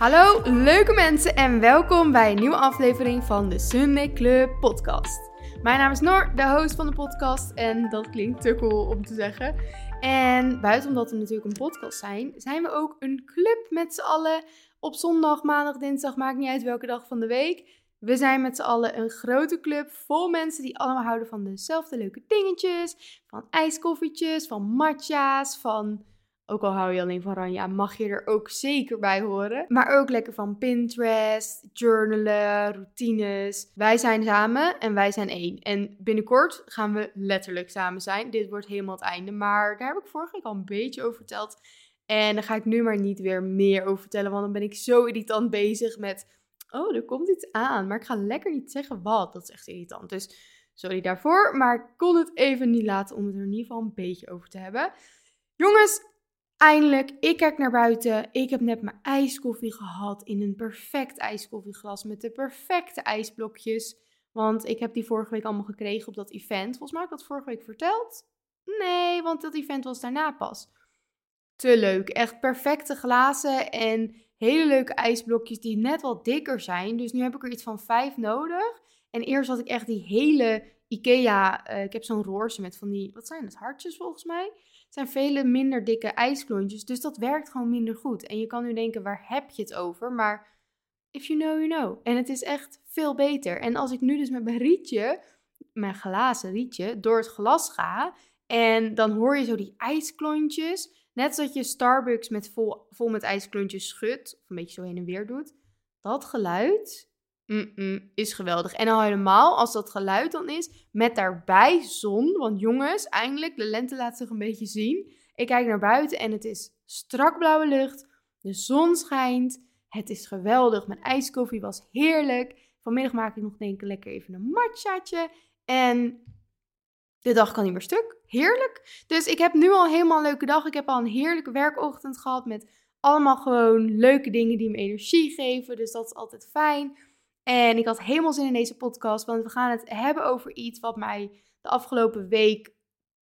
Hallo leuke mensen en welkom bij een nieuwe aflevering van de Sunday Club podcast. Mijn naam is Noor, de host van de podcast en dat klinkt te cool om te zeggen. En buiten omdat we natuurlijk een podcast zijn, zijn we ook een club met z'n allen op zondag, maandag, dinsdag, maakt niet uit welke dag van de week. We zijn met z'n allen een grote club vol mensen die allemaal houden van dezelfde leuke dingetjes. Van ijskoffietjes, van matcha's, van... Ook al hou je alleen van Ranja, mag je er ook zeker bij horen. Maar ook lekker van Pinterest, journalen, routines. Wij zijn samen en wij zijn één. En binnenkort gaan we letterlijk samen zijn. Dit wordt helemaal het einde. Maar daar heb ik vorige week al een beetje over verteld. En daar ga ik nu maar niet weer meer over vertellen. Want dan ben ik zo irritant bezig met oh, er komt iets aan, maar ik ga lekker niet zeggen wat. Dat is echt irritant. Dus sorry daarvoor, maar ik kon het even niet laten om het er in ieder geval een beetje over te hebben. Jongens, eindelijk, ik kijk naar buiten. Ik heb net mijn ijskoffie gehad in een perfect ijskoffieglas met de perfecte ijsblokjes. Want ik heb die vorige week allemaal gekregen op dat event. Volgens mij heb ik dat vorige week verteld. Nee, want dat event was daarna pas. Te leuk. Echt perfecte glazen en hele leuke ijsblokjes die net wat dikker zijn. Dus nu heb ik er iets van vijf nodig. En eerst had ik echt die hele Ikea, uh, ik heb zo'n roorse met van die, wat zijn het, hartjes volgens mij. Zijn vele minder dikke ijsklontjes, dus dat werkt gewoon minder goed. En je kan nu denken, waar heb je het over? Maar if you know, you know. En het is echt veel beter. En als ik nu dus met mijn rietje, mijn glazen rietje, door het glas ga... En dan hoor je zo die ijsklontjes. Net zoals je Starbucks met vol, vol met ijsklontjes schudt, of een beetje zo heen en weer doet. Dat geluid is geweldig. En al helemaal als dat geluid dan is, met daarbij zon. Want jongens, eindelijk, de lente laat zich een beetje zien. Ik kijk naar buiten en het is strak blauwe lucht. De zon schijnt. Het is geweldig. Mijn ijskoffie was heerlijk. Vanmiddag maak ik nog denk ik lekker even een matchaatje. En de dag kan niet meer stuk. Heerlijk. Dus ik heb nu al helemaal een leuke dag. Ik heb al een heerlijke werkochtend gehad met allemaal gewoon leuke dingen die me energie geven. Dus dat is altijd fijn. En ik had helemaal zin in deze podcast, want we gaan het hebben over iets wat mij de afgelopen week,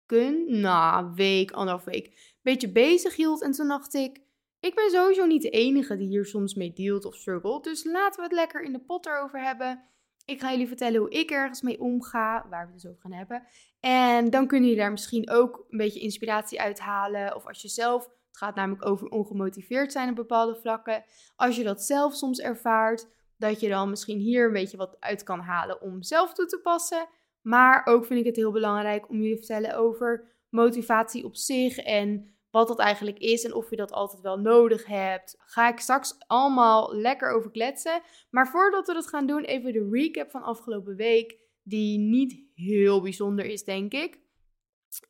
kun, nou, week, anderhalf week, een beetje bezig hield. En toen dacht ik, ik ben sowieso niet de enige die hier soms mee dealt of struggelt. Dus laten we het lekker in de pot erover hebben. Ik ga jullie vertellen hoe ik ergens mee omga, waar we het dus over gaan hebben. En dan kunnen jullie daar misschien ook een beetje inspiratie uithalen. Of als je zelf, het gaat namelijk over ongemotiveerd zijn op bepaalde vlakken. Als je dat zelf soms ervaart, dat je dan misschien hier een beetje wat uit kan halen om zelf toe te passen. Maar ook vind ik het heel belangrijk om jullie te vertellen over motivatie op zich en wat dat eigenlijk is en of je dat altijd wel nodig hebt. Ga ik straks allemaal lekker over kletsen. Maar voordat we dat gaan doen, even de recap van afgelopen week, die niet heel bijzonder is, denk ik.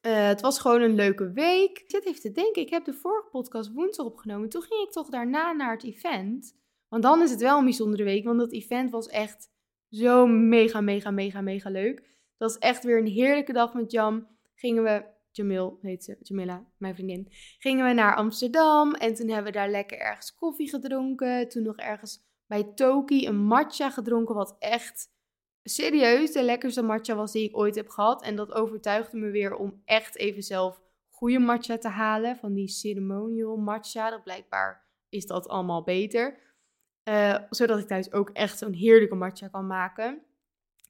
Uh, het was gewoon een leuke week. Ik zit even te denken, ik heb de vorige podcast woensdag opgenomen. Toen ging ik toch daarna naar het event. Want dan is het wel een bijzondere week, want dat event was echt zo mega, mega, mega, mega leuk. Dat was echt weer een heerlijke dag met Jam. Gingen we Jamil heet ze, Jamila, mijn vriendin, gingen we naar Amsterdam. En toen hebben we daar lekker ergens koffie gedronken. Toen nog ergens bij Toki een matcha gedronken, wat echt serieus de lekkerste matcha was die ik ooit heb gehad. En dat overtuigde me weer om echt even zelf goede matcha te halen. Van die ceremonial matcha, dat blijkbaar is dat allemaal beter. Uh, zodat ik thuis ook echt zo'n heerlijke matcha kan maken.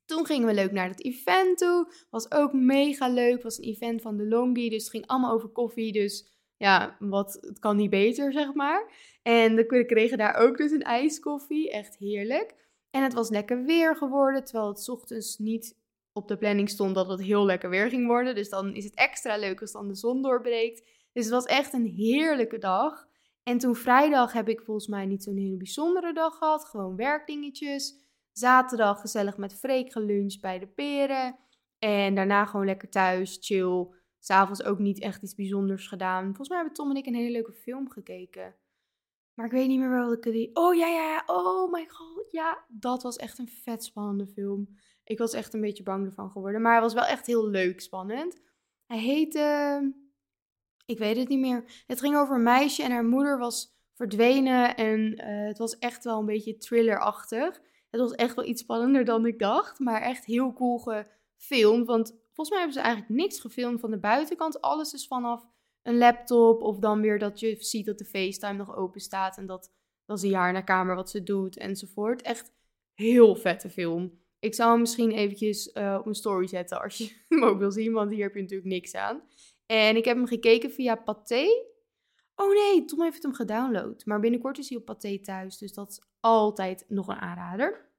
Toen gingen we leuk naar het event toe. Was ook mega leuk. Was een event van de Longi. Dus het ging allemaal over koffie. Dus ja, wat, het kan niet beter, zeg maar. En we kregen daar ook dus een ijskoffie. Echt heerlijk. En het was lekker weer geworden. Terwijl het ochtends niet op de planning stond dat het heel lekker weer ging worden. Dus dan is het extra leuk als dan de zon doorbreekt. Dus het was echt een heerlijke dag. En toen vrijdag heb ik volgens mij niet zo'n hele bijzondere dag gehad. Gewoon werkdingetjes. Zaterdag gezellig met Freek geluncht bij de peren. En daarna gewoon lekker thuis, chill. S'avonds ook niet echt iets bijzonders gedaan. Volgens mij hebben Tom en ik een hele leuke film gekeken. Maar ik weet niet meer welke die... Oh ja, ja, ja. Oh my god. Ja, dat was echt een vet spannende film. Ik was echt een beetje bang ervan geworden. Maar hij was wel echt heel leuk spannend. Hij heette... Ik weet het niet meer. Het ging over een meisje en haar moeder was verdwenen. En uh, het was echt wel een beetje thrillerachtig. Het was echt wel iets spannender dan ik dacht. Maar echt heel cool gefilmd. Want volgens mij hebben ze eigenlijk niks gefilmd van de buitenkant. Alles is vanaf een laptop. Of dan weer dat je ziet dat de FaceTime nog open staat. En dat, Dat een jaar naar kamer wat ze doet enzovoort. Echt heel vette film. Ik zal hem misschien eventjes uh, op een story zetten als je hem ook wil zien, want hier heb je natuurlijk niks aan. En ik heb hem gekeken via Pathé. Oh nee, Tom heeft hem gedownload. Maar binnenkort is hij op Pathé thuis, dus dat is altijd nog een aanrader.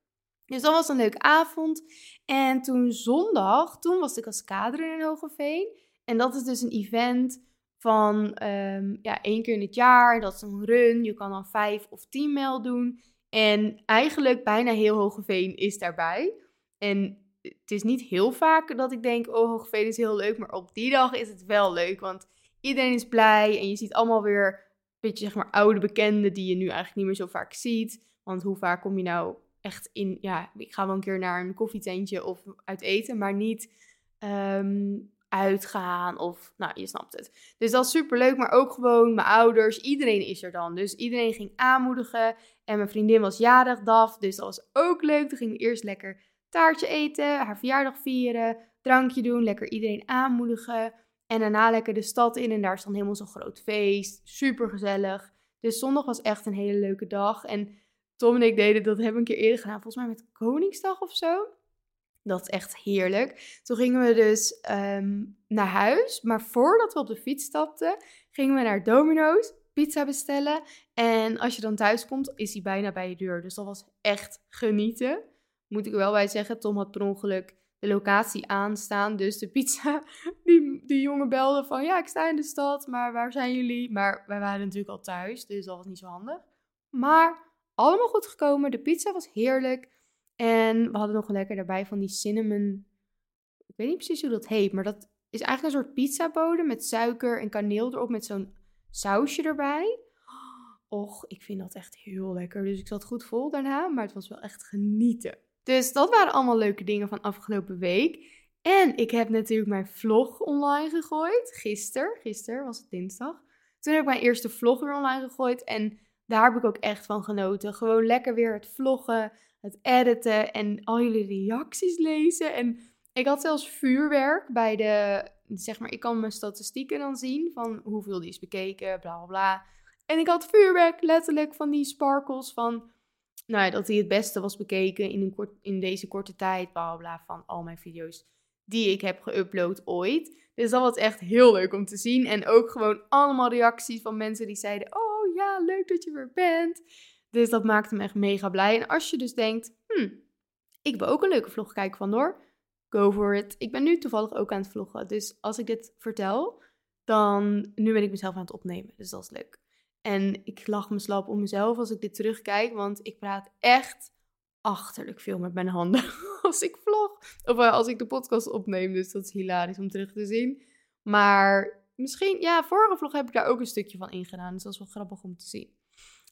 Dus dat was een leuke avond. En toen zondag, toen was de Cascade in Hogeveen. En dat is dus een event van um, ja, één keer in het jaar. Dat is een run. Je kan dan vijf of tien mijl doen. En eigenlijk bijna heel Hogeveen is daarbij. En het is niet heel vaak dat ik denk, oh Hogeveen is heel leuk. Maar op die dag is het wel leuk. Want iedereen is blij en je ziet allemaal weer een beetje zeg maar oude bekenden die je nu eigenlijk niet meer zo vaak ziet. Want hoe vaak kom je nou echt in, ja, ik ga wel een keer naar een koffietentje of uit eten, maar niet ehm, uitgaan of, nou, je snapt het. Dus dat is super leuk, maar ook gewoon mijn ouders, iedereen is er dan. Dus iedereen ging aanmoedigen en mijn vriendin was jarig, Daf, dus dat was ook leuk. Toen gingen we eerst lekker taartje eten, haar verjaardag vieren, drankje doen, lekker iedereen aanmoedigen. En daarna lekker de stad in en daar is dan helemaal zo'n groot feest, super gezellig. Dus zondag was echt een hele leuke dag en Tom en ik deden dat hebben we een keer eerder gedaan, volgens mij met Koningsdag of zo. Dat is echt heerlijk. Toen gingen we dus ehm, naar huis. Maar voordat we op de fiets stapten, gingen we naar Domino's pizza bestellen. En als je dan thuis komt, is die bijna bij je deur. Dus dat was echt genieten. Moet ik wel bij zeggen, Tom had per ongeluk de locatie aanstaan. Dus de pizza, die, die jongen belde van ja, ik sta in de stad, maar waar zijn jullie? Maar wij waren natuurlijk al thuis, dus dat was niet zo handig. Maar allemaal goed gekomen. De pizza was heerlijk. En we hadden nog lekker daarbij van die cinnamon. Ik weet niet precies hoe dat heet, maar dat is eigenlijk een soort pizzabodem met suiker en kaneel erop met zo'n sausje erbij. Och, ik vind dat echt heel lekker. Dus ik zat goed vol daarna, maar het was wel echt genieten. Dus dat waren allemaal leuke dingen van afgelopen week. En ik heb natuurlijk mijn vlog online gegooid. Gisteren, gisteren was het dinsdag. Toen heb ik mijn eerste vlog weer online gegooid. En daar heb ik ook echt van genoten. Gewoon lekker weer het vloggen, het editen en al jullie reacties lezen. En ik had zelfs vuurwerk bij de, zeg maar, ik kan mijn statistieken dan zien van hoeveel die is bekeken, bla bla bla. En ik had vuurwerk letterlijk van die sparkles van, nou ja, dat die het beste was bekeken in, een kort, in deze korte tijd, bla bla van al mijn video's die ik heb geüpload ooit. Dus dat was echt heel leuk om te zien. En ook gewoon allemaal reacties van mensen die zeiden, oh ja, leuk dat je weer bent. Dus dat maakte me echt mega blij. En als je dus denkt, hmm, ik wil ook een leuke vlog kijken van door, go for it. Ik ben nu toevallig ook aan het vloggen. Dus als ik dit vertel, dan nu ben ik mezelf aan het opnemen. Dus dat is leuk. En ik lach me slap om mezelf als ik dit terugkijk, want ik praat echt achterlijk veel met mijn handen als ik vlog. Of eh, als ik de podcast opneem, dus dat is hilarisch om terug te zien. Maar misschien, ja, vorige vlog heb ik daar ook een stukje van ingedaan. Dus dat is wel grappig om te zien.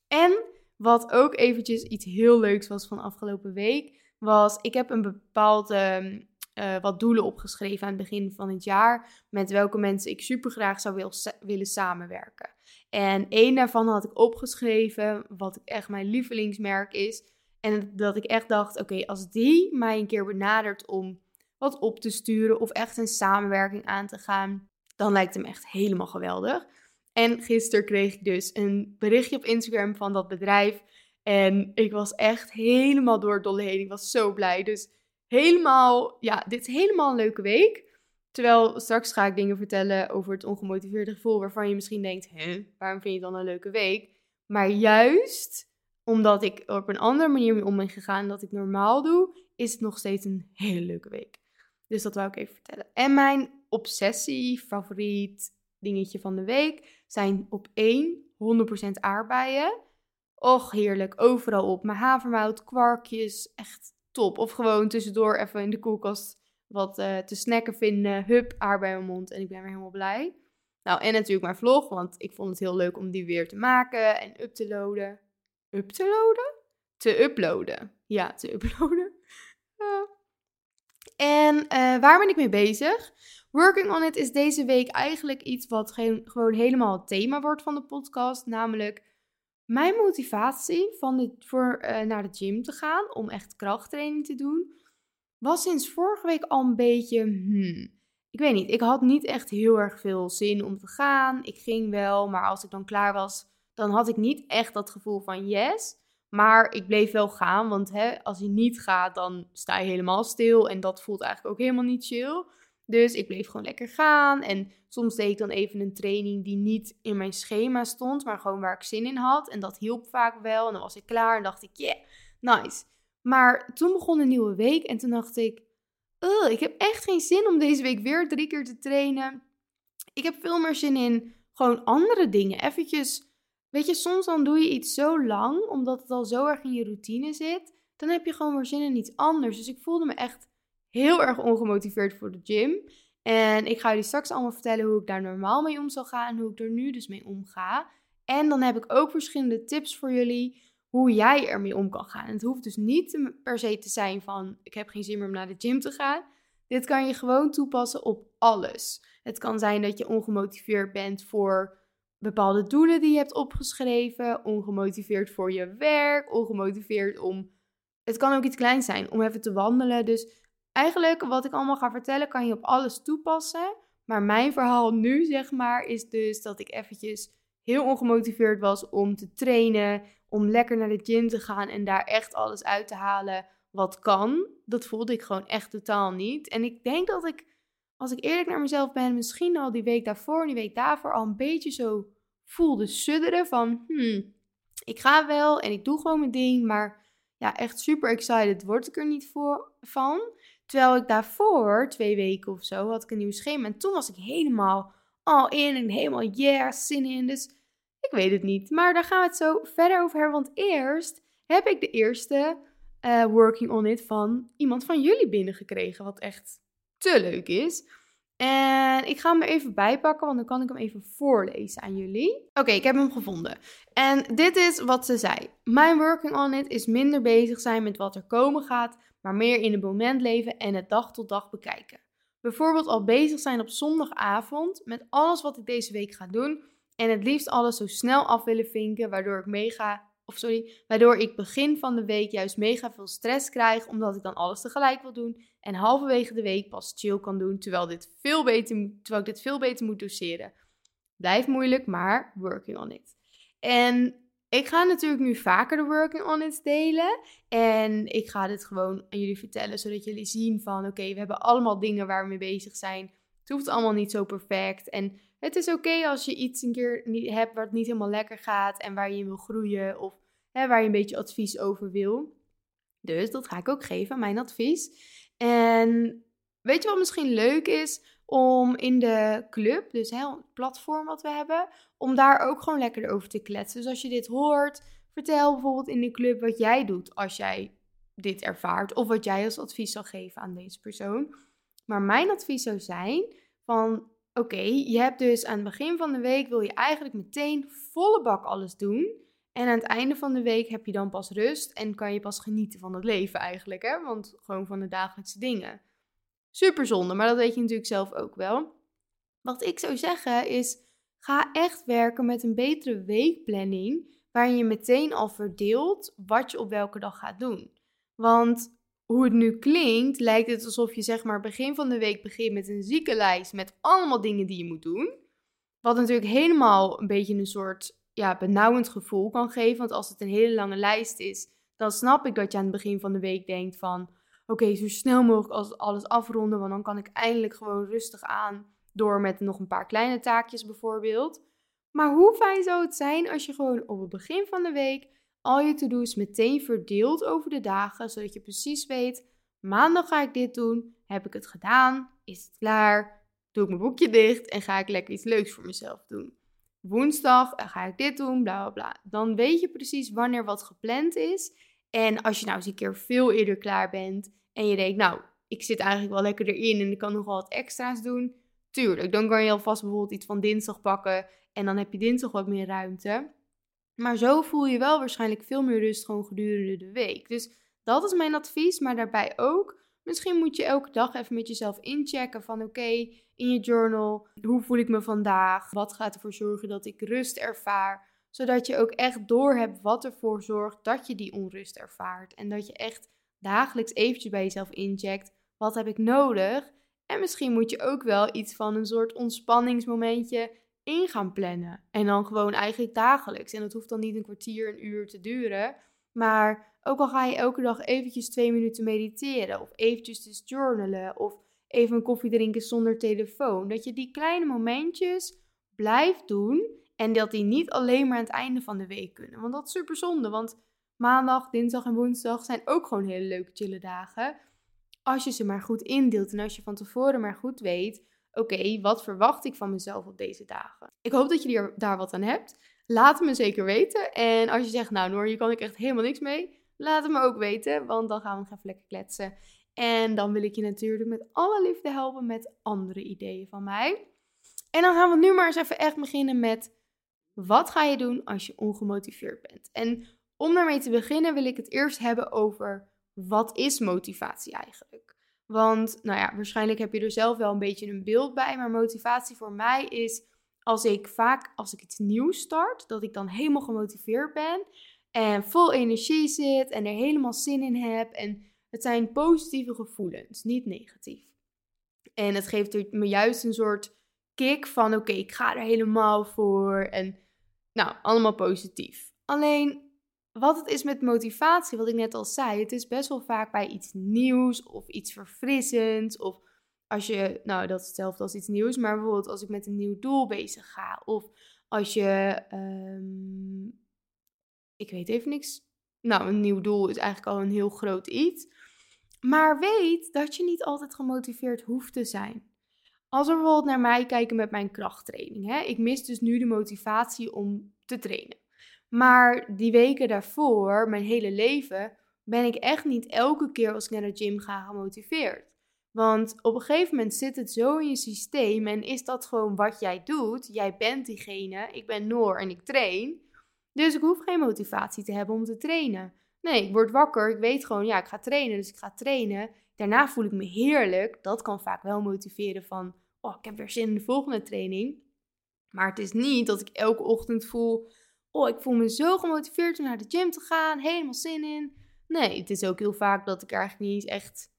En wat ook eventjes iets heel leuks was van afgelopen week, was ik heb een bepaalde uh, wat doelen opgeschreven aan het begin van het jaar. Met welke mensen ik super graag zou wil, willen samenwerken. En één daarvan had ik opgeschreven, wat echt mijn lievelingsmerk is. En dat ik echt dacht, oké, als die mij een keer benadert om wat op te sturen of echt een samenwerking aan te gaan, dan lijkt hem echt helemaal geweldig. En gisteren kreeg ik dus een berichtje op Instagram van dat bedrijf. En ik was echt helemaal door het dolle heen. Ik was zo blij. Dus helemaal, ja, dit is helemaal een leuke week. Terwijl straks ga ik dingen vertellen over het ongemotiveerde gevoel waarvan je misschien denkt, hè, waarom vind je dan een leuke week? Maar juist omdat ik op een andere manier mee om ben gegaan dat ik normaal doe, is het nog steeds een hele leuke week. Dus dat wou ik even vertellen. En mijn obsessie, favoriet dingetje van de week zijn op één 100% aardbeien. Och, heerlijk. Overal op. Mijn havermout, kwarkjes, echt top. Of gewoon tussendoor even in de koelkast wat uh, te snacken vinden. Hup, aardbeien in mijn mond en ik ben weer helemaal blij. Nou, en natuurlijk mijn vlog, want ik vond het heel leuk om die weer te maken en up te loaden. Up te loaden? Te uploaden. Ja, te uploaden. Uh. En uh, waar ben ik mee bezig? Working on it is deze week eigenlijk iets wat gewoon helemaal het thema wordt van de podcast. Namelijk mijn motivatie van voor uh, naar de gym te gaan om echt krachttraining te doen. Was sinds vorige week al een beetje. Hmm, ik weet niet. Ik had niet echt heel erg veel zin om te gaan. Ik ging wel, maar als ik dan klaar was, dan had ik niet echt dat gevoel van yes. Maar ik bleef wel gaan, want hè, als je niet gaat, dan sta je helemaal stil. En dat voelt eigenlijk ook helemaal niet chill. Dus ik bleef gewoon lekker gaan. En soms deed ik dan even een training die niet in mijn schema stond, maar gewoon waar ik zin in had. En dat hielp vaak wel. En dan was ik klaar en dacht ik, yeah, nice. Maar toen begon een nieuwe week en toen dacht ik, ik heb echt geen zin om deze week weer drie keer te trainen. Ik heb veel meer zin in gewoon andere dingen. Eventjes, weet je, soms dan doe je iets zo lang, omdat het al zo erg in je routine zit. Dan heb je gewoon weer zin in iets anders. Dus ik voelde me echt heel erg ongemotiveerd voor de gym. En ik ga jullie straks allemaal vertellen hoe ik daar normaal mee om zal gaan en hoe ik er nu dus mee omga. En dan heb ik ook verschillende tips voor jullie hoe jij ermee om kan gaan. Het hoeft dus niet per se te zijn van ik heb geen zin meer om naar de gym te gaan. Dit kan je gewoon toepassen op alles. Het kan zijn dat je ongemotiveerd bent voor bepaalde doelen die je hebt opgeschreven, ongemotiveerd voor je werk, ongemotiveerd om. Het kan ook iets kleins zijn, om even te wandelen. Dus eigenlijk wat ik allemaal ga vertellen, kan je op alles toepassen. Maar mijn verhaal nu, zeg maar, is dus dat ik eventjes heel ongemotiveerd was om te trainen, om lekker naar de gym te gaan en daar echt alles uit te halen wat kan. Dat voelde ik gewoon echt totaal niet. En ik denk dat ik, als ik eerlijk naar mezelf ben, misschien al die week daarvoor en die week daarvoor al een beetje zo voelde sudderen van, hmm, ik ga wel en ik doe gewoon mijn ding, maar ja, echt super excited word ik er niet voor, van. Terwijl ik daarvoor, twee weken of zo, had ik een nieuw schema. En toen was ik helemaal al in en helemaal yeah, zin in. Dus ik weet het niet. Maar daar gaan we het zo verder over hebben. Want eerst heb ik de eerste uh, working on it van iemand van jullie binnengekregen. Wat echt te leuk is. En ik ga hem er even bijpakken, want dan kan ik hem even voorlezen aan jullie. Oké, ik heb hem gevonden. En dit is wat ze zei. Mijn working on it is minder bezig zijn met wat er komen gaat, maar meer in het moment leven en het dag tot dag bekijken. Bijvoorbeeld al bezig zijn op zondagavond met alles wat ik deze week ga doen en het liefst alles zo snel af willen vinken, waardoor ik mega, of sorry, waardoor ik begin van de week juist mega veel stress krijg, omdat ik dan alles tegelijk wil doen en halverwege de week pas chill kan doen, terwijl, dit veel beter, terwijl ik dit veel beter moet doseren. Blijft moeilijk, maar working on it. En ik ga natuurlijk nu vaker de working on it delen. En ik ga dit gewoon aan jullie vertellen, zodat jullie zien van oké, we hebben allemaal dingen waar we mee bezig zijn. Hoeft allemaal niet zo perfect. En het is oké als je iets een keer hebt waar het niet helemaal lekker gaat en waar je in wil groeien of hè, waar je een beetje advies over wil. Dus dat ga ik ook geven, mijn advies. En weet je wat misschien leuk is? Om in de club, dus hè, het platform wat we hebben, om daar ook gewoon lekker over te kletsen. Dus als je dit hoort, vertel bijvoorbeeld in de club wat jij doet als jij dit ervaart. Of wat jij als advies zal geven aan deze persoon. Maar mijn advies zou zijn van oké, je hebt dus aan het begin van de week wil je eigenlijk meteen volle bak alles doen. En aan het einde van de week heb je dan pas rust en kan je pas genieten van het leven eigenlijk, hè? Want gewoon van de dagelijkse dingen. Super zonde, maar dat weet je natuurlijk zelf ook wel. Wat ik zou zeggen is, ga echt werken met een betere weekplanning, waarin je meteen al verdeelt wat je op welke dag gaat doen. Want hoe het nu klinkt, lijkt het alsof je zeg maar begin van de week begint met een ziekenlijst met allemaal dingen die je moet doen. Wat natuurlijk helemaal een beetje een soort ja, benauwend gevoel kan geven. Want als het een hele lange lijst is, dan snap ik dat je aan het begin van de week denkt van... Oké, zo snel mogelijk als alles afronden, want dan kan ik eindelijk gewoon rustig aan door met nog een paar kleine taakjes bijvoorbeeld. Maar hoe fijn zou het zijn als je gewoon op het begin van de week al je to-do's meteen verdeeld over de dagen, zodat je precies weet: maandag ga ik dit doen, heb ik het gedaan, is het klaar, doe ik mijn boekje dicht en ga ik lekker iets leuks voor mezelf doen. Woensdag eh, ga ik dit doen, bla bla bla. Dan weet je precies wanneer wat gepland is. En als je nou eens een keer veel eerder klaar bent en je denkt, nou, ik zit eigenlijk wel lekker erin en ik kan nog wel wat extra's doen. Tuurlijk, dan kan je alvast bijvoorbeeld iets van dinsdag pakken en dan heb je dinsdag wat meer ruimte. Maar zo voel je wel waarschijnlijk veel meer rust gewoon gedurende de week. Dus dat is mijn advies, maar daarbij ook. Misschien moet je elke dag even met jezelf inchecken van oké, in je journal, hoe voel ik me vandaag? Wat gaat ervoor zorgen dat ik rust ervaar? Zodat je ook echt doorhebt wat ervoor zorgt dat je die onrust ervaart. En dat je echt dagelijks eventjes bij jezelf incheckt, wat heb ik nodig? En misschien moet je ook wel iets van een soort ontspanningsmomentje in gaan plannen. En dan gewoon eigenlijk dagelijks. En dat hoeft dan niet een kwartier, een uur te duren. Maar ook al ga je elke dag eventjes twee minuten mediteren. Of eventjes dus journalen. Of even een koffie drinken zonder telefoon. Dat je die kleine momentjes blijft doen. En dat die niet alleen maar aan het einde van de week kunnen. Want dat is super zonde. Want maandag, dinsdag en woensdag zijn ook gewoon hele leuke chille dagen. Als je ze maar goed indeelt. En als je van tevoren maar goed weet oké, wat verwacht ik van mezelf op deze dagen? Ik hoop dat je er, daar wat aan hebt. Laat het me zeker weten. En als je zegt, nou Noor, hier kan ik echt helemaal niks mee. Laat het me ook weten, want dan gaan we nog even lekker kletsen. En dan wil ik je natuurlijk met alle liefde helpen met andere ideeën van mij. En dan gaan we nu maar eens even echt beginnen met wat ga je doen als je ongemotiveerd bent? En om daarmee te beginnen wil ik het eerst hebben over wat is motivatie eigenlijk? Want, nou ja, waarschijnlijk heb je er zelf wel een beetje een beeld bij. Maar motivatie voor mij is als ik vaak, als ik iets nieuws start, dat ik dan helemaal gemotiveerd ben. En vol energie zit en er helemaal zin in heb. En het zijn positieve gevoelens, niet negatief. En het geeft me juist een soort kick van: oké, ik ga er helemaal voor. En nou, allemaal positief. Alleen wat het is met motivatie, wat ik net al zei, het is best wel vaak bij iets nieuws of iets verfrissends. Of als je, nou dat is hetzelfde als iets nieuws, maar bijvoorbeeld als ik met een nieuw doel bezig ga. Of als je, um, ik weet even niks. Nou, een nieuw doel is eigenlijk al een heel groot iets. Maar weet dat je niet altijd gemotiveerd hoeft te zijn. Als we bijvoorbeeld naar mij kijken met mijn krachttraining. Hè? Ik mis dus nu de motivatie om te trainen. Maar die weken daarvoor, mijn hele leven, ben ik echt niet elke keer als ik naar de gym ga gemotiveerd. Want op een gegeven moment zit het zo in je systeem en is dat gewoon wat jij doet. Jij bent diegene, ik ben Noor en ik train. Dus ik hoef geen motivatie te hebben om te trainen. Nee, ik word wakker, ik weet gewoon, ja, ik ga trainen, dus ik ga trainen. Daarna voel ik me heerlijk. Dat kan vaak wel motiveren van, oh, ik heb weer zin in de volgende training. Maar het is niet dat ik elke ochtend voel, oh, ik voel me zo gemotiveerd om naar de gym te gaan, helemaal zin in. Nee, het is ook heel vaak dat ik er eigenlijk niet echt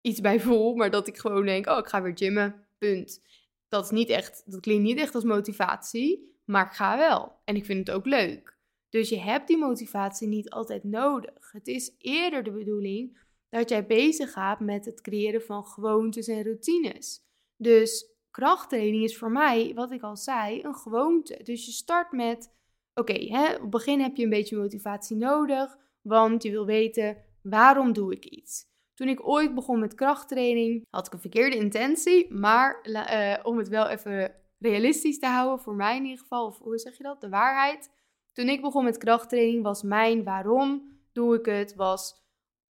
iets bij voel, maar dat ik gewoon denk, oh, ik ga weer gymmen, punt. Dat, is niet echt, dat klinkt niet echt als motivatie, maar ik ga wel. En ik vind het ook leuk. Dus je hebt die motivatie niet altijd nodig. Het is eerder de bedoeling dat jij bezig gaat met het creëren van gewoontes en routines. Dus krachttraining is voor mij, wat ik al zei, een gewoonte. Dus je start met Oké, op het begin heb je een beetje motivatie nodig, want je wil weten waarom doe ik iets. Toen ik ooit begon met krachttraining, had ik een verkeerde intentie, maar uh, om het wel even realistisch te houden, voor mij in ieder geval, of hoe zeg je dat, de waarheid. Toen ik begon met krachttraining was mijn waarom doe ik het, was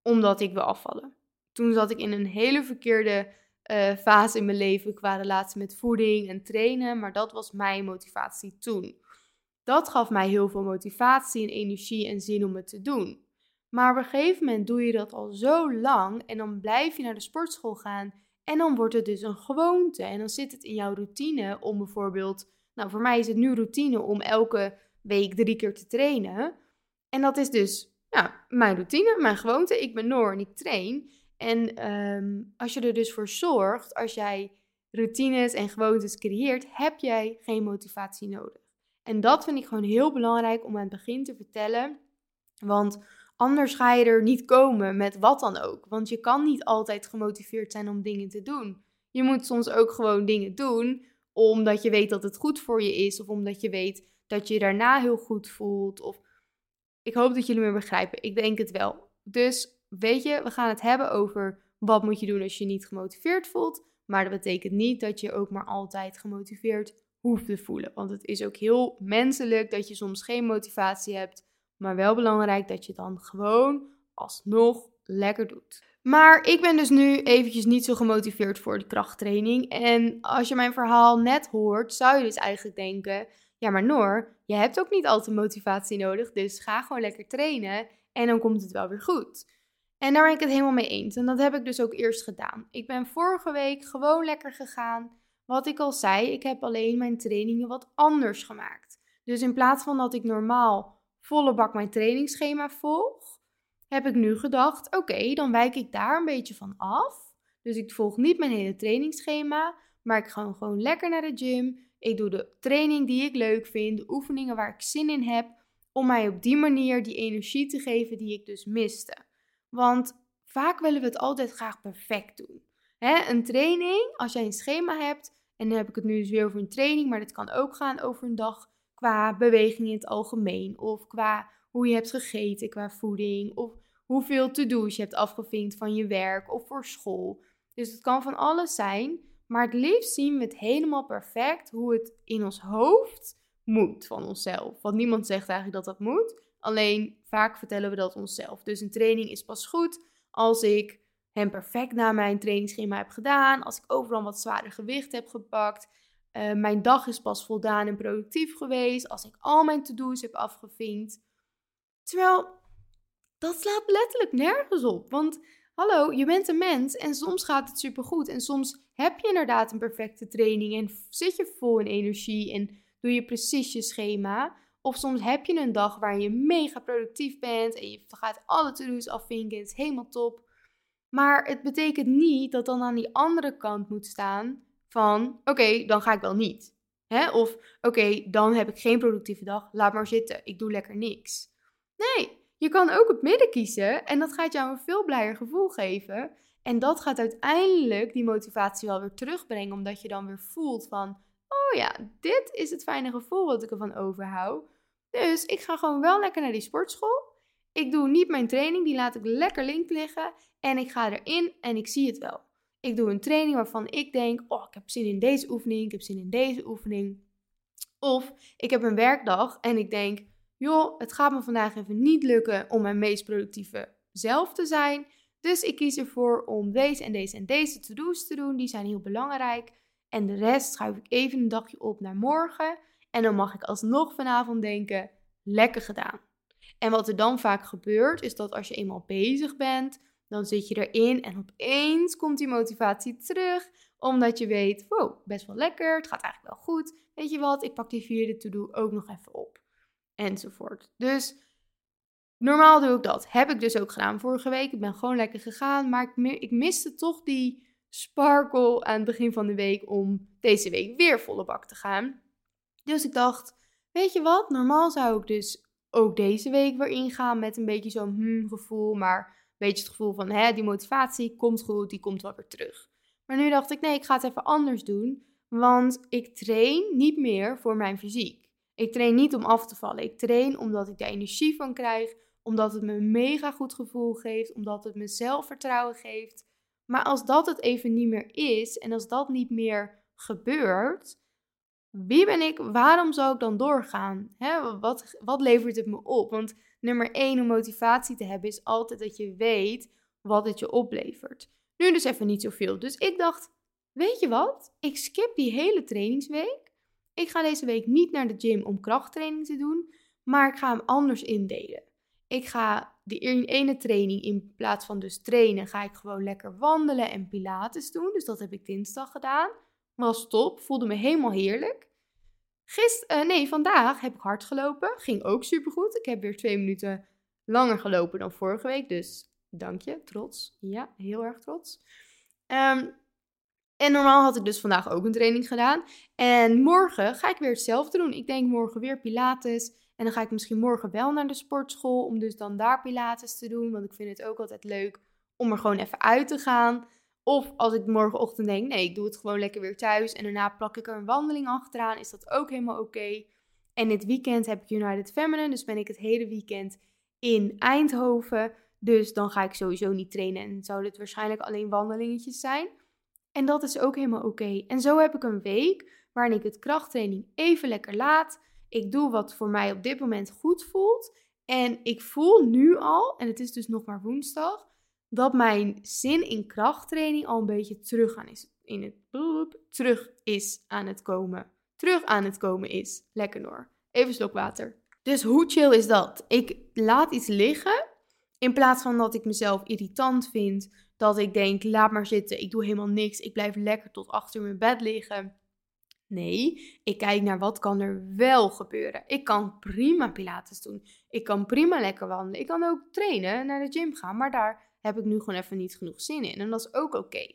omdat ik wil afvallen. Toen zat ik in een hele verkeerde uh, fase in mijn leven qua relatie met voeding en trainen, maar dat was mijn motivatie toen. Dat gaf mij heel veel motivatie en energie en zin om het te doen. Maar op een gegeven moment doe je dat al zo lang en dan blijf je naar de sportschool gaan en dan wordt het dus een gewoonte en dan zit het in jouw routine om bijvoorbeeld, nou voor mij is het nu routine om elke week drie keer te trainen. En dat is dus ja, mijn routine, mijn gewoonte. Ik ben Noor en ik train. En ehm, als je er dus voor zorgt, als jij routines en gewoontes creëert, heb jij geen motivatie nodig. En dat vind ik gewoon heel belangrijk om aan het begin te vertellen. Want anders ga je er niet komen met wat dan ook. Want je kan niet altijd gemotiveerd zijn om dingen te doen. Je moet soms ook gewoon dingen doen omdat je weet dat het goed voor je is. Of omdat je weet dat je je daarna heel goed voelt. Of ik hoop dat jullie me begrijpen. Ik denk het wel. Dus weet je, we gaan het hebben over wat moet je doen als je niet gemotiveerd voelt. Maar dat betekent niet dat je ook maar altijd gemotiveerd hoeft te voelen. Want het is ook heel menselijk dat je soms geen motivatie hebt, maar wel belangrijk dat je dan gewoon alsnog lekker doet. Maar ik ben dus nu eventjes niet zo gemotiveerd voor de krachttraining. En als je mijn verhaal net hoort, zou je dus eigenlijk denken: ja, maar Noor, je hebt ook niet altijd motivatie nodig, dus ga gewoon lekker trainen en dan komt het wel weer goed. En daar ben ik het helemaal mee eens. En dat heb ik dus ook eerst gedaan. Ik ben vorige week gewoon lekker gegaan. Wat ik al zei, ik heb alleen mijn trainingen wat anders gemaakt. Dus in plaats van dat ik normaal volle bak mijn trainingsschema volg, heb ik nu gedacht: oké, dan wijk ik daar een beetje van af. Dus ik volg niet mijn hele trainingsschema, maar ik ga gewoon lekker naar de gym. Ik doe de training die ik leuk vind, de oefeningen waar ik zin in heb, om mij op die manier die energie te geven die ik dus miste. Want vaak willen we het altijd graag perfect doen. Hè, een training, als jij een schema hebt, en dan heb ik het nu dus weer over een training, maar dit kan ook gaan over een dag qua beweging in het algemeen, of qua hoe je hebt gegeten, qua voeding, of hoeveel to-do's je hebt afgevinkt van je werk of voor school. Dus het kan van alles zijn, maar het liefst zien we het helemaal perfect hoe het in ons hoofd moet van onszelf. Want niemand zegt eigenlijk dat dat moet, alleen vaak vertellen we dat onszelf. Dus een training is pas goed als ik hem perfect na mijn trainingsschema heb gedaan, als ik overal wat zwaarder gewicht heb gepakt. Uh, mijn dag is pas voldaan en productief geweest als ik al mijn to-do's heb afgevinkt. Terwijl dat slaat letterlijk nergens op. Want hallo, je bent een mens en soms gaat het supergoed. En soms heb je inderdaad een perfecte training en zit je vol in energie en doe je precies je schema. Of soms heb je een dag waar je mega productief bent en je gaat alle to-do's afvinken het is helemaal top. Maar het betekent niet dat dan aan die andere kant moet staan van oké, dan ga ik wel niet. Hè? Of oké, dan heb ik geen productieve dag, laat maar zitten, ik doe lekker niks. Nee, je kan ook het midden kiezen en dat gaat jou een veel blijer gevoel geven. En dat gaat uiteindelijk die motivatie wel weer terugbrengen, omdat je dan weer voelt van, oh ja, dit is het fijne gevoel wat ik ervan overhoud. Dus ik ga gewoon wel lekker naar die sportschool. Ik doe niet mijn training, die laat ik lekker link liggen. En ik ga erin en ik zie het wel. Ik doe een training waarvan ik denk, oh, ik heb zin in deze oefening, ik heb zin in deze oefening. Of ik heb een werkdag en ik denk, joh, het gaat me vandaag even niet lukken om mijn meest productieve zelf te zijn. Dus ik kies ervoor om deze en deze en deze to-do's te doen. Die zijn heel belangrijk. En de rest schuif ik even een dagje op naar morgen. En dan mag ik alsnog vanavond denken, lekker gedaan. En wat er dan vaak gebeurt, is dat als je eenmaal bezig bent, dan zit je erin en opeens komt die motivatie terug. Omdat je weet, wow, best wel lekker, het gaat eigenlijk wel goed. Weet je wat, ik pak die vierde to-do ook nog even op enzovoort. Dus normaal doe ik dat. Heb ik dus ook gedaan vorige week. Ik ben gewoon lekker gegaan, maar ik, miste toch die sparkle aan het begin van de week om deze week weer volle bak te gaan. Dus ik dacht, weet je wat, normaal zou ik dus ook deze week weer ingaan met een beetje zo'n hmm gevoel, maar een beetje het gevoel van, hè, die motivatie komt goed, die komt wel weer terug. Maar nu dacht ik, nee, ik ga het even anders doen, want ik train niet meer voor mijn fysiek. Ik train niet om af te vallen. Ik train omdat ik daar energie van krijg, omdat het me een mega goed gevoel geeft, omdat het me zelfvertrouwen geeft. Maar als dat het even niet meer is en als dat niet meer gebeurt, wie ben ik? Waarom zou ik dan doorgaan? wat, wat levert het me op? Want nummer één om motivatie te hebben is altijd dat je weet wat het je oplevert. Nu dus even niet zoveel. Dus ik dacht, weet je wat? Ik skip die hele trainingsweek. Ik ga deze week niet naar de gym om krachttraining te doen, maar ik ga hem anders indelen. Ik ga die ene training in plaats van dus trainen, ga ik gewoon lekker wandelen en pilates doen. Dus dat heb ik dinsdag gedaan. Was top, voelde me helemaal heerlijk. Gisteren, uh, nee, vandaag heb ik hard gelopen. Ging ook supergoed. Ik heb weer twee minuten langer gelopen dan vorige week. Dus dank je, trots. Ja, heel erg trots. Um, en normaal had ik dus vandaag ook een training gedaan. En morgen ga ik weer hetzelfde doen. Ik denk morgen weer Pilates. En dan ga ik misschien morgen wel naar de sportschool om dus dan daar Pilates te doen. Want ik vind het ook altijd leuk om er gewoon even uit te gaan. Of als ik morgenochtend denk, nee, ik doe het gewoon lekker weer thuis. En daarna plak ik er een wandeling achteraan. Is dat ook helemaal oké. En dit weekend heb ik United Feminine. Dus ben ik het hele weekend in Eindhoven. Dus dan ga ik sowieso niet trainen. En zou dit waarschijnlijk alleen wandelingetjes zijn. En dat is ook helemaal oké. En zo heb ik een week waarin ik het krachttraining even lekker laat. Ik doe wat voor mij op dit moment goed voelt. En ik voel nu al, en het is dus nog maar woensdag, dat mijn zin in krachttraining al een beetje terug aan is. In het bloep, terug is aan het komen. Terug aan het komen is. Lekker hoor. Even slok water. Dus hoe chill is dat? Ik laat iets liggen. In plaats van dat ik mezelf irritant vind dat ik denk, laat maar zitten, ik doe helemaal niks, ik blijf lekker tot achter mijn bed liggen. Nee, ik kijk naar wat kan er wel gebeuren. Ik kan prima pilates doen. Ik kan prima lekker wandelen. Ik kan ook trainen, naar de gym gaan, maar daar heb ik nu gewoon even niet genoeg zin in. En dat is ook oké.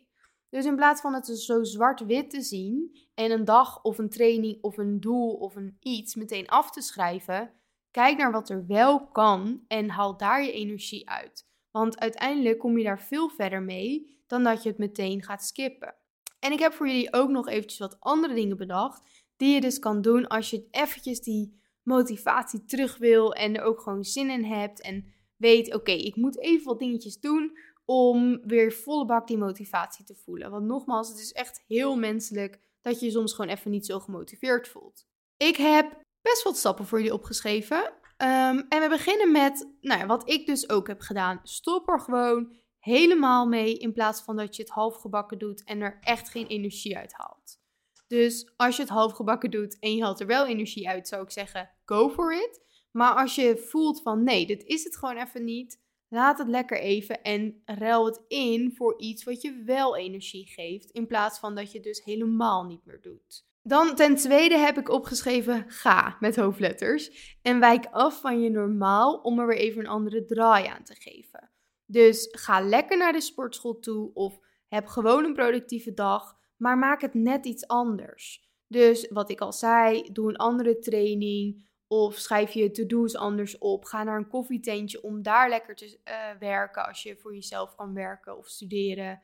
Dus Dus in plaats van het zo zwart-wit te zien en een dag of een training of een doel of een iets meteen af te schrijven, kijk naar wat er wel kan en haal daar je energie uit. Want uiteindelijk kom je daar veel verder mee dan dat je het meteen gaat skippen. En ik heb voor jullie ook nog eventjes wat andere dingen bedacht die je dus kan doen als je eventjes die motivatie terug wil en er ook gewoon zin in hebt en weet, oké, ik moet even wat dingetjes doen om weer volle bak die motivatie te voelen. Want nogmaals, het is echt heel menselijk dat je je soms gewoon even niet zo gemotiveerd voelt. Ik heb best wat stappen voor jullie opgeschreven. Ehm, en we beginnen met, nou ja, wat ik dus ook heb gedaan. Stop er gewoon helemaal mee in plaats van dat je het half gebakken doet en er echt geen energie uit haalt. Dus als je het half gebakken doet en je haalt er wel energie uit, zou ik zeggen, go for it. Maar als je voelt van nee, dit is het gewoon even niet, laat het lekker even en ruil het in voor iets wat je wel energie geeft, in plaats van dat je dus helemaal niet meer doet. Dan ten tweede heb ik opgeschreven ga met hoofdletters en wijk af van je normaal om er weer even een andere draai aan te geven. Dus ga lekker naar de sportschool toe of heb gewoon een productieve dag maar maak het net iets anders. Dus wat ik al zei, doe een andere training of schrijf je to-do's anders op. Ga naar een koffietentje om daar lekker te uh, werken als je voor jezelf kan werken of studeren.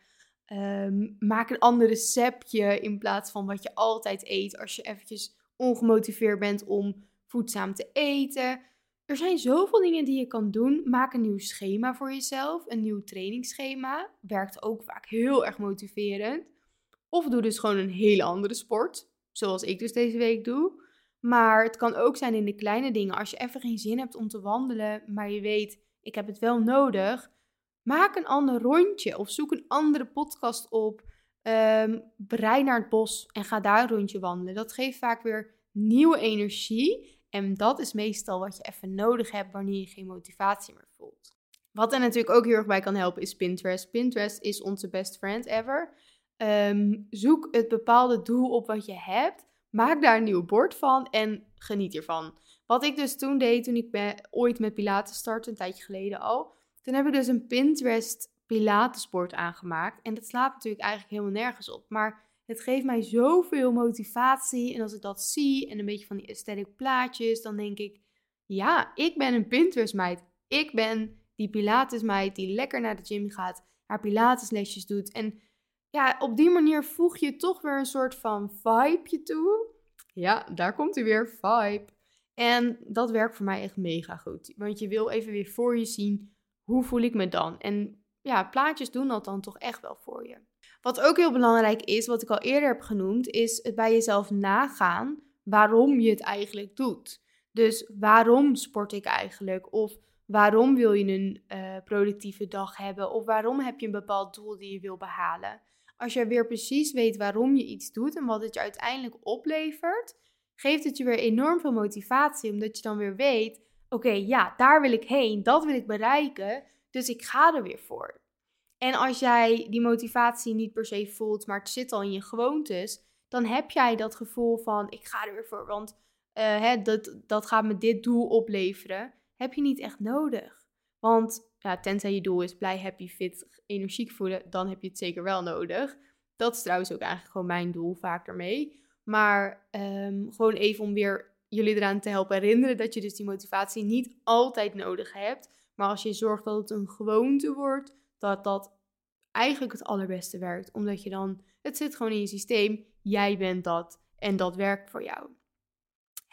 Um, maak een ander receptje in plaats van wat je altijd eet als je eventjes ongemotiveerd bent om voedzaam te eten. Er zijn zoveel dingen die je kan doen. Maak een nieuw schema voor jezelf, een nieuw trainingsschema. Werkt ook vaak heel erg motiverend. Of doe dus gewoon een hele andere sport, zoals ik dus deze week doe. Maar het kan ook zijn in de kleine dingen. Als je even geen zin hebt om te wandelen, maar je weet, ik heb het wel nodig. Maak een ander rondje of zoek een andere podcast op. Um, naar het bos en ga daar een rondje wandelen. Dat geeft vaak weer nieuwe energie. En dat is meestal wat je even nodig hebt wanneer je geen motivatie meer voelt. Wat er natuurlijk ook heel erg bij kan helpen is Pinterest. Pinterest is onze best friend ever. Ehm, zoek het bepaalde doel op wat je hebt. Maak daar een nieuw bord van en geniet hiervan. Wat ik dus toen deed, toen ik ooit met Pilates startte, een tijdje geleden al. Toen heb ik dus een Pinterest Pilatesbord aangemaakt. En dat slaat natuurlijk eigenlijk helemaal nergens op. Maar het geeft mij zoveel motivatie. En als ik dat zie en een beetje van die aesthetic plaatjes, dan denk ik... Ja, ik ben een Pinterest meid. Ik ben die Pilates meid die lekker naar de gym gaat, haar Pilateslesjes doet. En ja, op die manier voeg je toch weer een soort van vibeje toe. Ja, daar komt hij weer, vibe. En dat werkt voor mij echt mega goed. Want je wil even weer voor je zien, hoe voel ik me dan? En ja, plaatjes doen dat dan toch echt wel voor je. Wat ook heel belangrijk is, wat ik al eerder heb genoemd, is het bij jezelf nagaan waarom je het eigenlijk doet. Dus waarom sport ik eigenlijk? Of waarom wil je een uh, productieve dag hebben? Of waarom heb je een bepaald doel die je wil behalen? Als je weer precies weet waarom je iets doet en wat het je uiteindelijk oplevert, geeft het je weer enorm veel motivatie, omdat je dan weer weet: oké, ja, daar wil ik heen, dat wil ik bereiken, dus ik ga er weer voor. En als jij die motivatie niet per se voelt, maar het zit al in je gewoontes, dan heb jij dat gevoel van: ik ga er weer voor, want uh, hè, dat, dat gaat me dit doel opleveren. Heb je niet echt nodig. Want ja, tenzij je doel is blij, happy, fit, energiek voelen, dan heb je het zeker wel nodig. Dat is trouwens ook eigenlijk gewoon mijn doel vaak ermee. Maar um, gewoon even om weer jullie eraan te helpen herinneren dat je dus die motivatie niet altijd nodig hebt. Maar als je zorgt dat het een gewoonte wordt, dat dat eigenlijk het allerbeste werkt. Omdat je dan, het zit gewoon in je systeem, jij bent dat en dat werkt voor jou.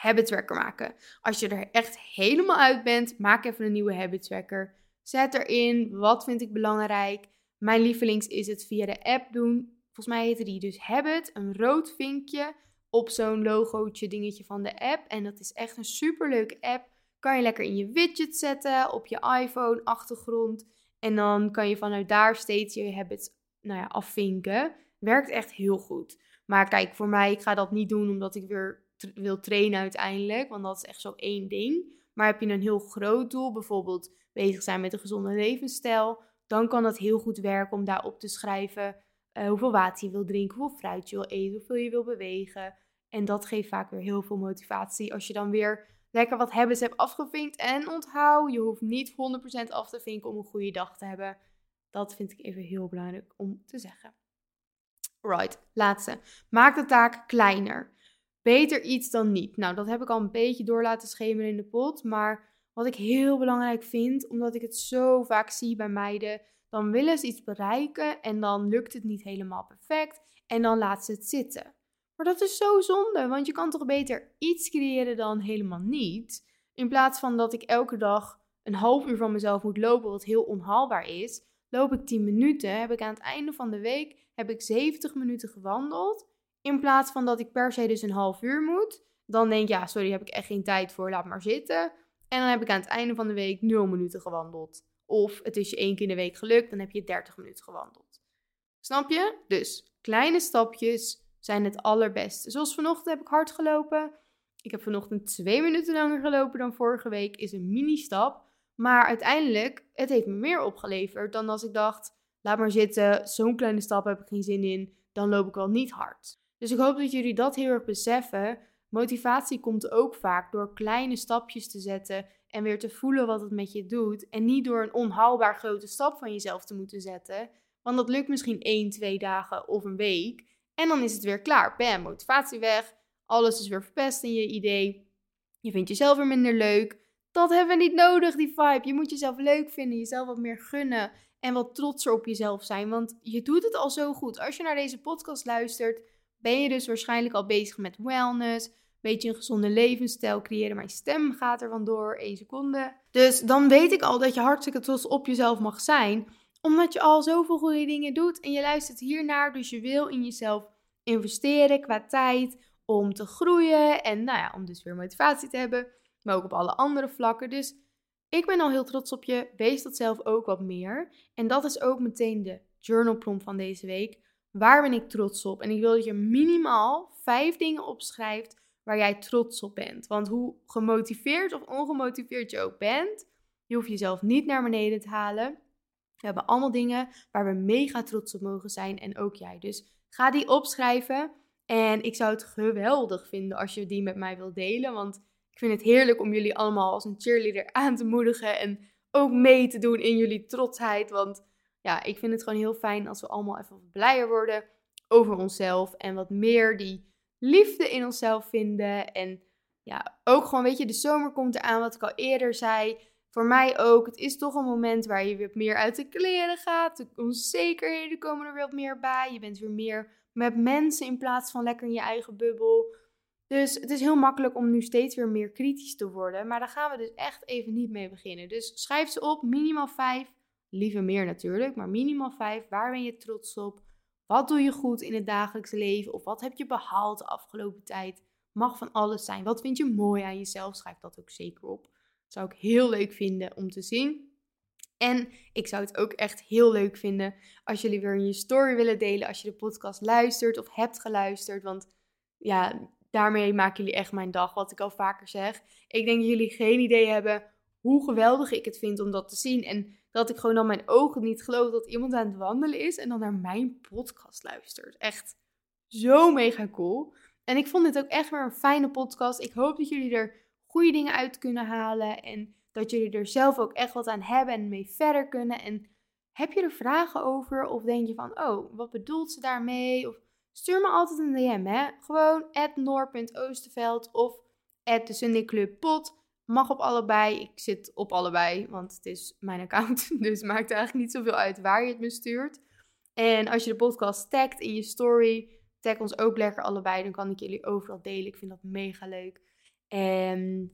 Habit tracker maken. Als je er echt helemaal uit bent, maak even een nieuwe habit tracker. Zet erin, wat vind ik belangrijk? Mijn lievelings is het via de app doen. Volgens mij heette die dus Habit, een rood vinkje op zo'n logootje dingetje van de app. En dat is echt een superleuke app. Kan je lekker in je widget zetten, op je iPhone, achtergrond. En dan kan je vanuit daar steeds je habits nou ja, afvinken. Werkt echt heel goed. Maar kijk, voor mij, ik ga dat niet doen omdat ik weer wil trainen uiteindelijk. Want dat is echt zo één ding. Maar heb je een heel groot doel, bijvoorbeeld bezig zijn met een gezonde levensstijl, dan kan dat heel goed werken om daarop te schrijven uh, hoeveel water je wil drinken, hoeveel fruit je wil eten, hoeveel je wil bewegen. En dat geeft vaak weer heel veel motivatie als je dan weer lekker wat habits hebt afgevinkt. En onthoud, je hoeft niet 100% af te vinken om een goede dag te hebben. Dat vind ik even heel belangrijk om te zeggen. Right, laatste. Maak de taak kleiner. Beter iets dan niet. Nou, dat heb ik al een beetje door laten schemeren in de pot. Maar wat ik heel belangrijk vind, omdat ik het zo vaak zie bij meiden, dan willen ze iets bereiken en dan lukt het niet helemaal perfect en dan laat ze het zitten. Maar dat is zo zonde, want je kan toch beter iets creëren dan helemaal niet. In plaats van dat ik elke dag een half uur van mezelf moet lopen, wat heel onhaalbaar is, loop ik 10 minuten. Heb ik aan het einde van de week heb ik 70 minuten gewandeld. In plaats van dat ik per se dus een half uur moet. Dan denk ik, ja, sorry, heb ik echt geen tijd voor, laat maar zitten. En dan heb ik aan het einde van de week 0 minuten gewandeld. Of het is je één keer in de week gelukt, dan heb je 30 minuten gewandeld. Snap je? Dus kleine stapjes zijn het allerbeste. Zoals vanochtend heb ik hard gelopen. Ik heb vanochtend twee minuten langer gelopen dan vorige week. Is een mini-stap. Maar uiteindelijk, het heeft me meer opgeleverd dan als ik dacht, laat maar zitten, zo'n kleine stap heb ik geen zin in, dan loop ik wel niet hard. Dus ik hoop dat jullie dat heel erg beseffen. Motivatie komt ook vaak door kleine stapjes te zetten en weer te voelen wat het met je doet. En niet door een onhaalbaar grote stap van jezelf te moeten zetten. Want dat lukt misschien één, twee dagen of een week. En dan is het weer klaar. Bam, motivatie weg. Alles is weer verpest in je idee. Je vindt jezelf weer minder leuk. Dat hebben we niet nodig, die vibe. Je moet jezelf leuk vinden, jezelf wat meer gunnen en wat trotser op jezelf zijn. Want je doet het al zo goed. Als je naar deze podcast luistert, ben je dus waarschijnlijk al bezig met wellness. Weet je een gezonde levensstijl creëren. Mijn stem gaat er vandoor, één seconde. Dus dan weet ik al dat je hartstikke trots op jezelf mag zijn. Omdat je al zoveel goede dingen doet en je luistert hiernaar. Dus je wil in jezelf investeren qua tijd om te groeien. En nou ja, om dus weer motivatie te hebben. Maar ook op alle andere vlakken. Dus ik ben al heel trots op je. Wees dat zelf ook wat meer. En dat is ook meteen de journal prompt van deze week. Waar ben ik trots op? En ik wil dat je minimaal vijf dingen opschrijft waar jij trots op bent. Want hoe gemotiveerd of ongemotiveerd je ook bent, je hoeft jezelf niet naar beneden te halen. We hebben allemaal dingen waar we mega trots op mogen zijn en ook jij. Dus ga die opschrijven. En ik zou het geweldig vinden als je die met mij wilt delen. Want ik vind het heerlijk om jullie allemaal als een cheerleader aan te moedigen. En ook mee te doen in jullie trotsheid. Want ja, ik vind het gewoon heel fijn als we allemaal even wat blijer worden over onszelf. En wat meer die liefde in onszelf vinden. En ja, ook gewoon, weet je, de zomer komt eraan, wat ik al eerder zei. Voor mij ook. Het is toch een moment waar je weer meer uit de kleren gaat. De onzekerheden komen er weer wat meer bij. Je bent weer meer met mensen in plaats van lekker in je eigen bubbel. Dus het is heel makkelijk om nu steeds weer meer kritisch te worden. Maar daar gaan we dus echt even niet mee beginnen. Dus schrijf ze op, minimaal vijf. Liever meer natuurlijk, maar minimaal vijf. Waar ben je trots op? Wat doe je goed in het dagelijkse leven? Of wat heb je behaald de afgelopen tijd? Mag van alles zijn. Wat vind je mooi aan jezelf? Schrijf dat ook zeker op. Zou ik heel leuk vinden om te zien. En ik zou het ook echt heel leuk vinden als jullie weer in je story willen delen. Als je de podcast luistert of hebt geluisterd. Want ja, daarmee maken jullie echt mijn dag, wat ik al vaker zeg. Ik denk dat jullie geen idee hebben hoe geweldig ik het vind om dat te zien. En dat ik gewoon dan mijn ogen niet geloof dat iemand aan het wandelen is en dan naar mijn podcast luistert. Echt zo mega cool. En ik vond dit ook echt weer een fijne podcast. Ik hoop dat jullie er goede dingen uit kunnen halen en dat jullie er zelf ook echt wat aan hebben en mee verder kunnen. En heb je er vragen over of denk je van, oh, wat bedoelt ze daarmee? Of stuur me altijd een DM, hè. Gewoon noor.oosterveld of de Sunday Club Pot. Mag op allebei. Ik zit op allebei, want het is mijn account. Dus maakt eigenlijk niet zoveel uit waar je het me stuurt. En als je de podcast tagt in je story, tag ons ook lekker allebei. Dan kan ik jullie overal delen. Ik vind dat mega leuk. En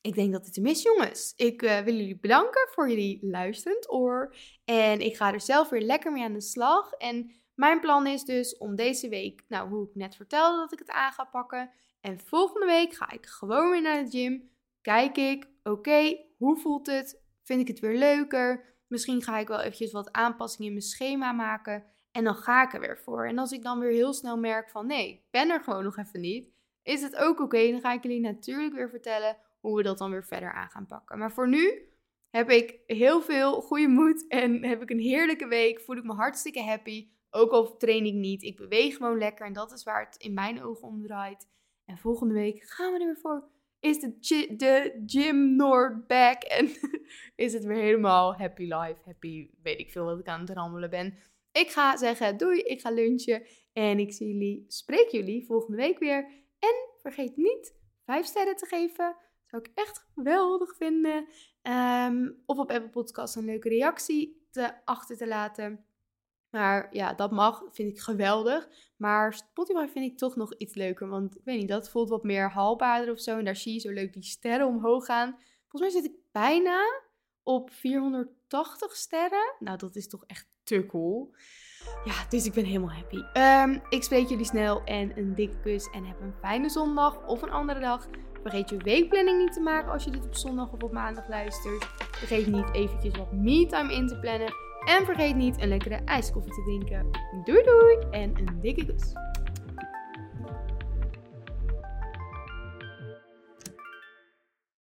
ik denk dat het een is, jongens. Ik uh, wil jullie bedanken voor jullie luisterend oor. En ik ga er zelf weer lekker mee aan de slag. En mijn plan is dus om deze week, nou, hoe ik net vertelde dat ik het aan ga pakken. En volgende week ga ik gewoon weer naar de gym kijk ik, oké, hoe voelt het? Vind ik het weer leuker? Misschien ga ik wel eventjes wat aanpassingen in mijn schema maken. En dan ga ik er weer voor. En als ik dan weer heel snel merk van nee, ik ben er gewoon nog even niet. Is het ook oké? Dan ga ik jullie natuurlijk weer vertellen hoe we dat dan weer verder aan gaan pakken. Maar voor nu heb ik heel veel goede moed en heb ik een heerlijke week. Voel ik me hartstikke happy. Ook al train ik niet. Ik beweeg gewoon lekker en dat is waar het in mijn ogen om draait. En volgende week gaan we er weer voor is de, de Jim Noord back en is het weer helemaal happy life, happy, weet ik veel wat ik aan het rammelen ben. Ik ga zeggen doei, ik ga lunchen. En ik zie jullie, spreek jullie volgende week weer. En vergeet niet 5 sterren te geven. Zou ik echt geweldig vinden. Ehm, of op Apple Podcasts een leuke reactie te, achter te laten. Maar ja, dat mag, vind ik geweldig. Maar Spotify vind ik toch nog iets leuker. Want ik weet niet, dat voelt wat meer haalbaarder of zo. En daar zie je zo leuk die sterren omhoog gaan. Volgens mij zit ik bijna op 480 sterren. Nou, dat is toch echt te cool. Ja, dus ik ben helemaal happy. Ehm, ik spreek jullie snel en een dikke kus. En heb een fijne zondag of een andere dag. Vergeet je weekplanning niet te maken als je dit op zondag of op maandag luistert. Vergeet niet eventjes wat me-time in te plannen. En vergeet niet een lekkere ijskoffie te drinken. Doei doei en een dikke kus.